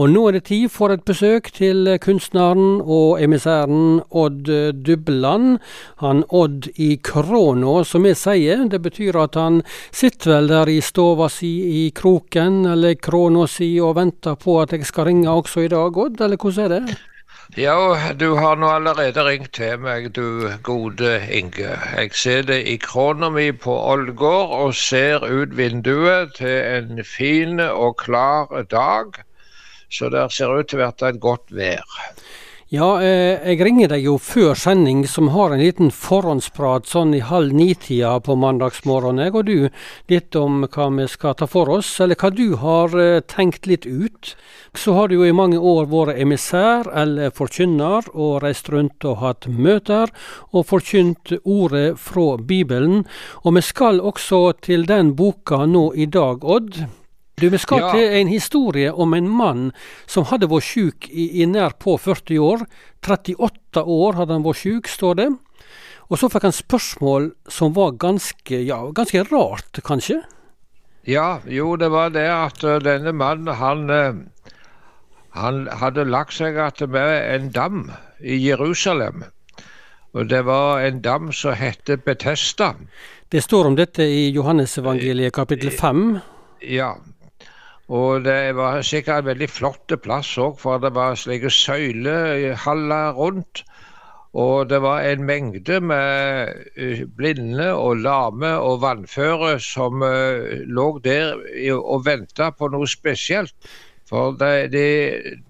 Og nå er det tid for et besøk til kunstneren og emissæren Odd Dubland. Han Odd i krona, som vi sier. Det betyr at han sitter vel der i stova si i kroken eller krona si og venter på at jeg skal ringe også i dag, Odd, eller hvordan er det? Ja, du har nå allerede ringt til meg, du gode Inge. Jeg sitter i krona mi på Ålgård og ser ut vinduet til en fin og klar dag. Så det ser ut til å bli et godt vær. Ja, eh, jeg ringer deg jo før sending, som har en liten forhåndsprat sånn i halv ni-tida på mandagsmorgenen. Og du litt om hva vi skal ta for oss, eller hva du har eh, tenkt litt ut. Så har du jo i mange år vært emissær eller forkynner, og reist rundt og hatt møter, og forkynt ordet fra Bibelen. Og vi skal også til den boka nå i dag, Odd. Du, Vi skal ja. til en historie om en mann som hadde vært syk i, i, nær på 40 år. 38 år hadde han vært syk, står det. Og så fikk han spørsmål som var ganske, ja, ganske rart, kanskje? Ja, jo, det var det at uh, denne mannen, han, uh, han hadde lagt seg med en dam i Jerusalem. Og det var en dam som het Betesta. Det står om dette i Johannesevangeliet kapittel 5. Ja, og det var sikkert en veldig flott plass òg, for det var slike søylehaller rundt. Og det var en mengde med eh, blinde og lame og vannføre som uh, lå der og venta på noe spesielt. For de, de,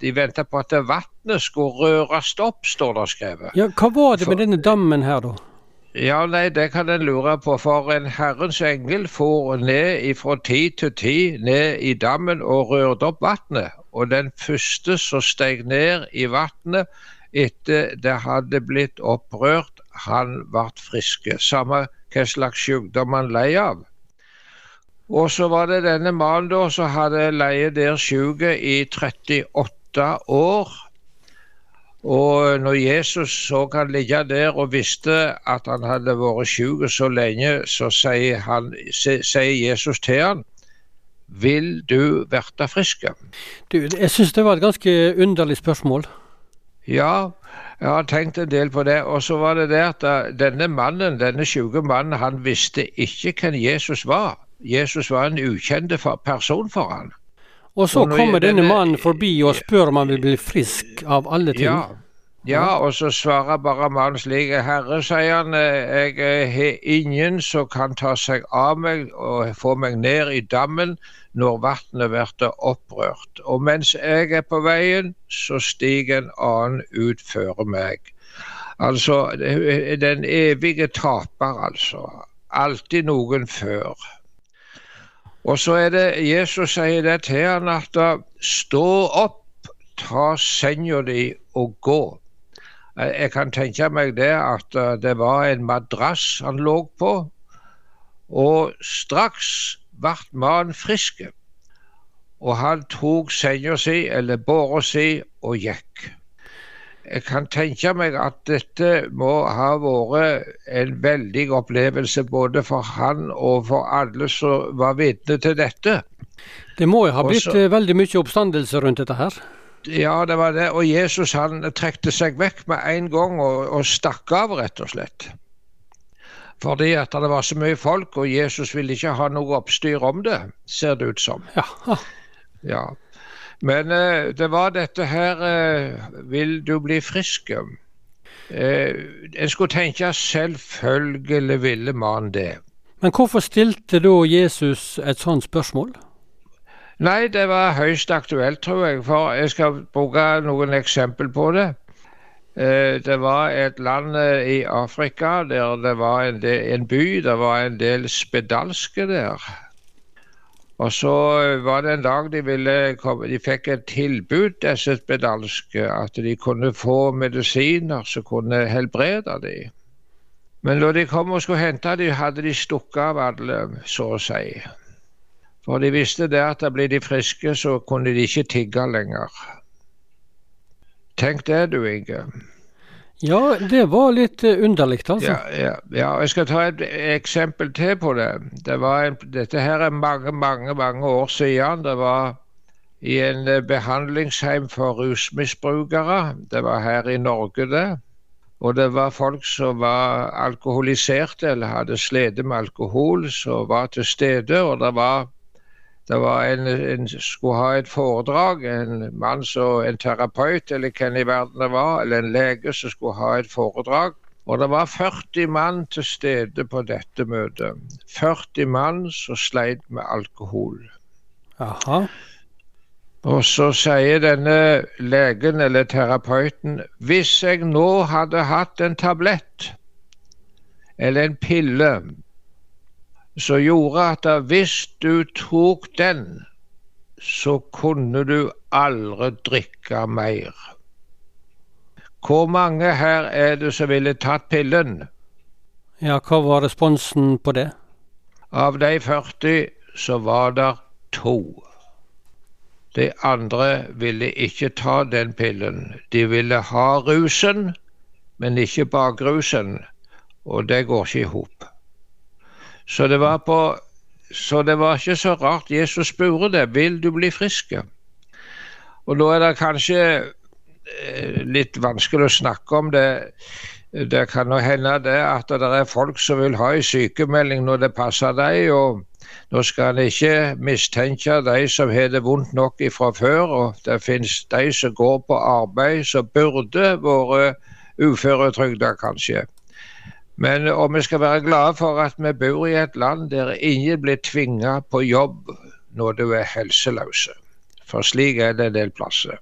de venta på at vannet skulle røres opp, står det skrevet. Ja, Hva var det med denne dammen her, da? Ja, nei, det kan en lure på, for en Herrens engel for ned fra tid til tid ned i dammen og rørte opp vannet. Og den første som steg ned i vannet etter det hadde blitt opprørt, han ble frisk. Samme hva slags sykdom han lei av. Og så var det denne mannen da som hadde leid der syk i 38 år. Og når Jesus så han ligge der og visste at han hadde vært syk så lenge, så sier, han, sier Jesus til han vil du verte frisk? Du, jeg syns det var et ganske underlig spørsmål. Ja, jeg har tenkt en del på det. Og så var det det at eh, denne mannen, denne syke mannen, han visste ikke hvem Jesus var. Jesus var en ukjent person for han. Og så og kommer denne, mannen forbi og spør om han vil bli frisk av alle ting. Ja, ja, og så svarer bare mannen slik Herre, sier han, jeg har ingen som kan ta seg av meg og få meg ned i dammen når vannet blir opprørt. Og mens jeg er på veien, så stiger en annen ut før meg. Altså, den evige taper, altså. Alltid noen før. Og så er det Jesus sier det til han at stå opp, ta senga di og gå. Jeg kan tenke meg det at eh, det var en madrass han lå på, og straks ble mannen frisk. Og han tok senga si, eller båra si, og gikk. Jeg kan tenke meg at dette må ha vært en veldig opplevelse både for han og for alle som var vitne til dette. Det må jo ha blitt Også, eh, veldig mye oppstandelse rundt dette her? Ja, det var det. Og Jesus han trekte seg vekk med en gang og, og stakk av, rett og slett. Fordi at det var så mye folk, og Jesus ville ikke ha noe oppstyr om det, ser det ut som. Ja. ja. Men eh, det var dette her eh, Vil du bli frisk? Eh, en skulle tenke selvfølgelig ville man det. Men hvorfor stilte da Jesus et sånt spørsmål? Nei, det var høyst aktuelt, tror jeg. For jeg skal bruke noen eksempel på det. Det var et land i Afrika der det var en, del, en by. Det var en del spedalske der. Og så var det en dag de, komme, de fikk et tilbud, disse spedalske, at de kunne få medisiner som kunne helbrede dem. Men da de kom og skulle hente dem, hadde de stukket av alle, så å si. For de visste det at da ble de friske, så kunne de ikke tigge lenger. Tenk det du, Inge. Ja, det var litt eh, underlig, altså. Ja, ja, ja, jeg skal ta et eksempel til på det. det en, dette her er mange, mange mange år siden. Det var i en eh, behandlingsheim for rusmisbrukere. Det var her i Norge, det. Og det var folk som var alkoholiserte eller hadde slitt med alkohol, som var til stede. Og det var, det var en, en skulle ha et foredrag, en mann som en terapeut, eller hvem i verden det var, eller en lege som skulle ha et foredrag. Og det var 40 mann til stede på dette møtet. 40 mann som sleit med alkohol. Aha. Og så sier denne legen eller terapeuten hvis jeg nå hadde hatt en tablett eller en pille som gjorde at hvis du tok den, så kunne du aldri drikke mer. Hvor mange her er det som ville tatt pillen? Ja, hva var responsen på det? Av de 40 så var det to. De andre ville ikke ta den pillen. De ville ha rusen, men ikke bakrusen. Og det går ikke i hop. Så det var på så det var ikke så rart Jesus spurte det. Vil du bli frisk? Og nå er det kanskje eh, litt vanskelig å snakke om det. Det kan jo hende det at det er folk som vil ha en sykemelding når det passer dem. og nå skal en ikke mistenke de som har det vondt nok fra før, og det finnes de som går på arbeid som burde vært uføretrygda, kanskje. Men og vi skal være glade for at vi bor i et land der ingen blir tvinga på jobb når du er helseløse. For slik er det en del plasser.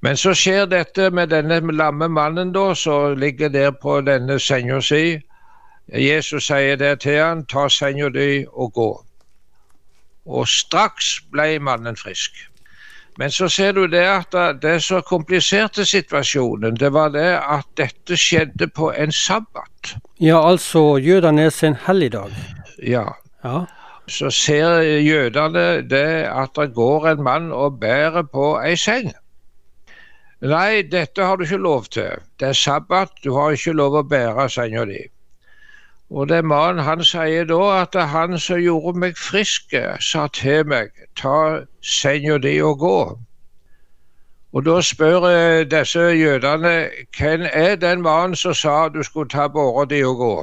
Men så skjer dette med denne lamme mannen da, som ligger der på denne senga si. Jesus sier det til han, ta senga di og gå og straks ble mannen frisk. Men så ser du det at det så kompliserte situasjonen, det var det at dette skjedde på en sabbat. Ja, altså jødene sin helligdag. Ja. ja. Så ser jødene det at det går en mann og bærer på ei seng. Nei, dette har du ikke lov til. Det er sabbat, du har ikke lov å bære senga di. Og det mannen han sier da at han som gjorde meg frisk, sa til meg ta senga di og gå. Og da spør disse jødene hvem er den mannen som sa du skulle ta båra di og gå.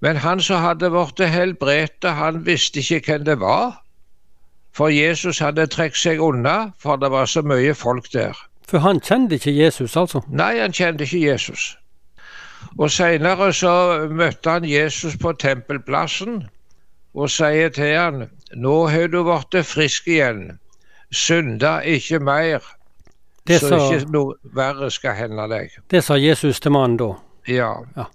Men han som hadde blitt helbredet, han visste ikke hvem det var. For Jesus hadde trukket seg unna, for det var så mye folk der. For han kjente ikke Jesus, altså? Nei, han kjente ikke Jesus. Og Seinere så møtte han Jesus på tempelplassen og sier til han, nå har du blitt frisk igjen, synda ikke mer, det så sa, ikke noe verre skal hende deg. Det sa Jesus til mannen da? Ja. ja.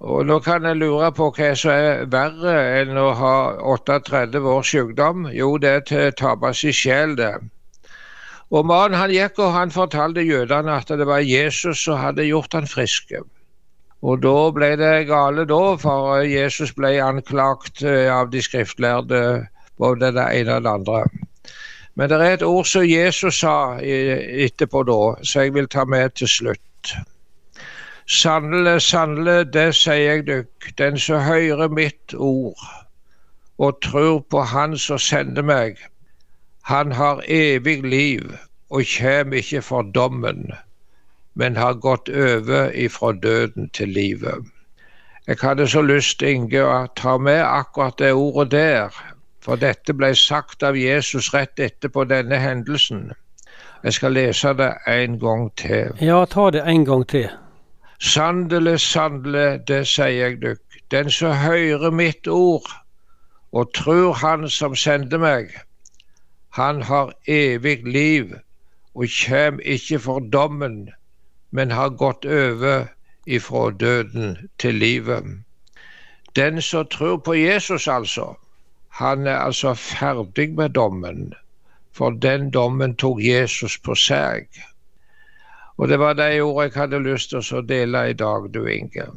Og nå kan jeg lure på hva som er verre enn å ha 38 års sykdom. Jo, det er til å tape sin sjel, det. Og mannen han gikk og han fortalte jødene at det var Jesus som hadde gjort han frisk. Og da ble det gale, da, for Jesus ble anklagt eh, av de skriftlærde, både det ene og det andre. Men det er et ord som Jesus sa etterpå da, så jeg vil ta med til slutt. Sannelig, sannelig, det sier jeg dykk, den som hører mitt ord og tror på Han som sender meg, han har evig liv og kjem ikke for dommen men har gått over ifra døden til livet. Jeg hadde så lyst, Inge, å ta med akkurat det ordet der, for dette ble sagt av Jesus rett etterpå denne hendelsen. Jeg skal lese det en gang til. Ja, ta det en gang til. Sannelig, sannelig, det sier jeg dykk, den som hører mitt ord og tror Han som sendte meg, han har evig liv og kjem ikke for dommen, men har gått over ifra døden til livet. Den som tror på Jesus, altså, han er altså ferdig med dommen, for den dommen tok Jesus på seg. Og det var de ordene jeg hadde lyst til å dele i dag, du Inge.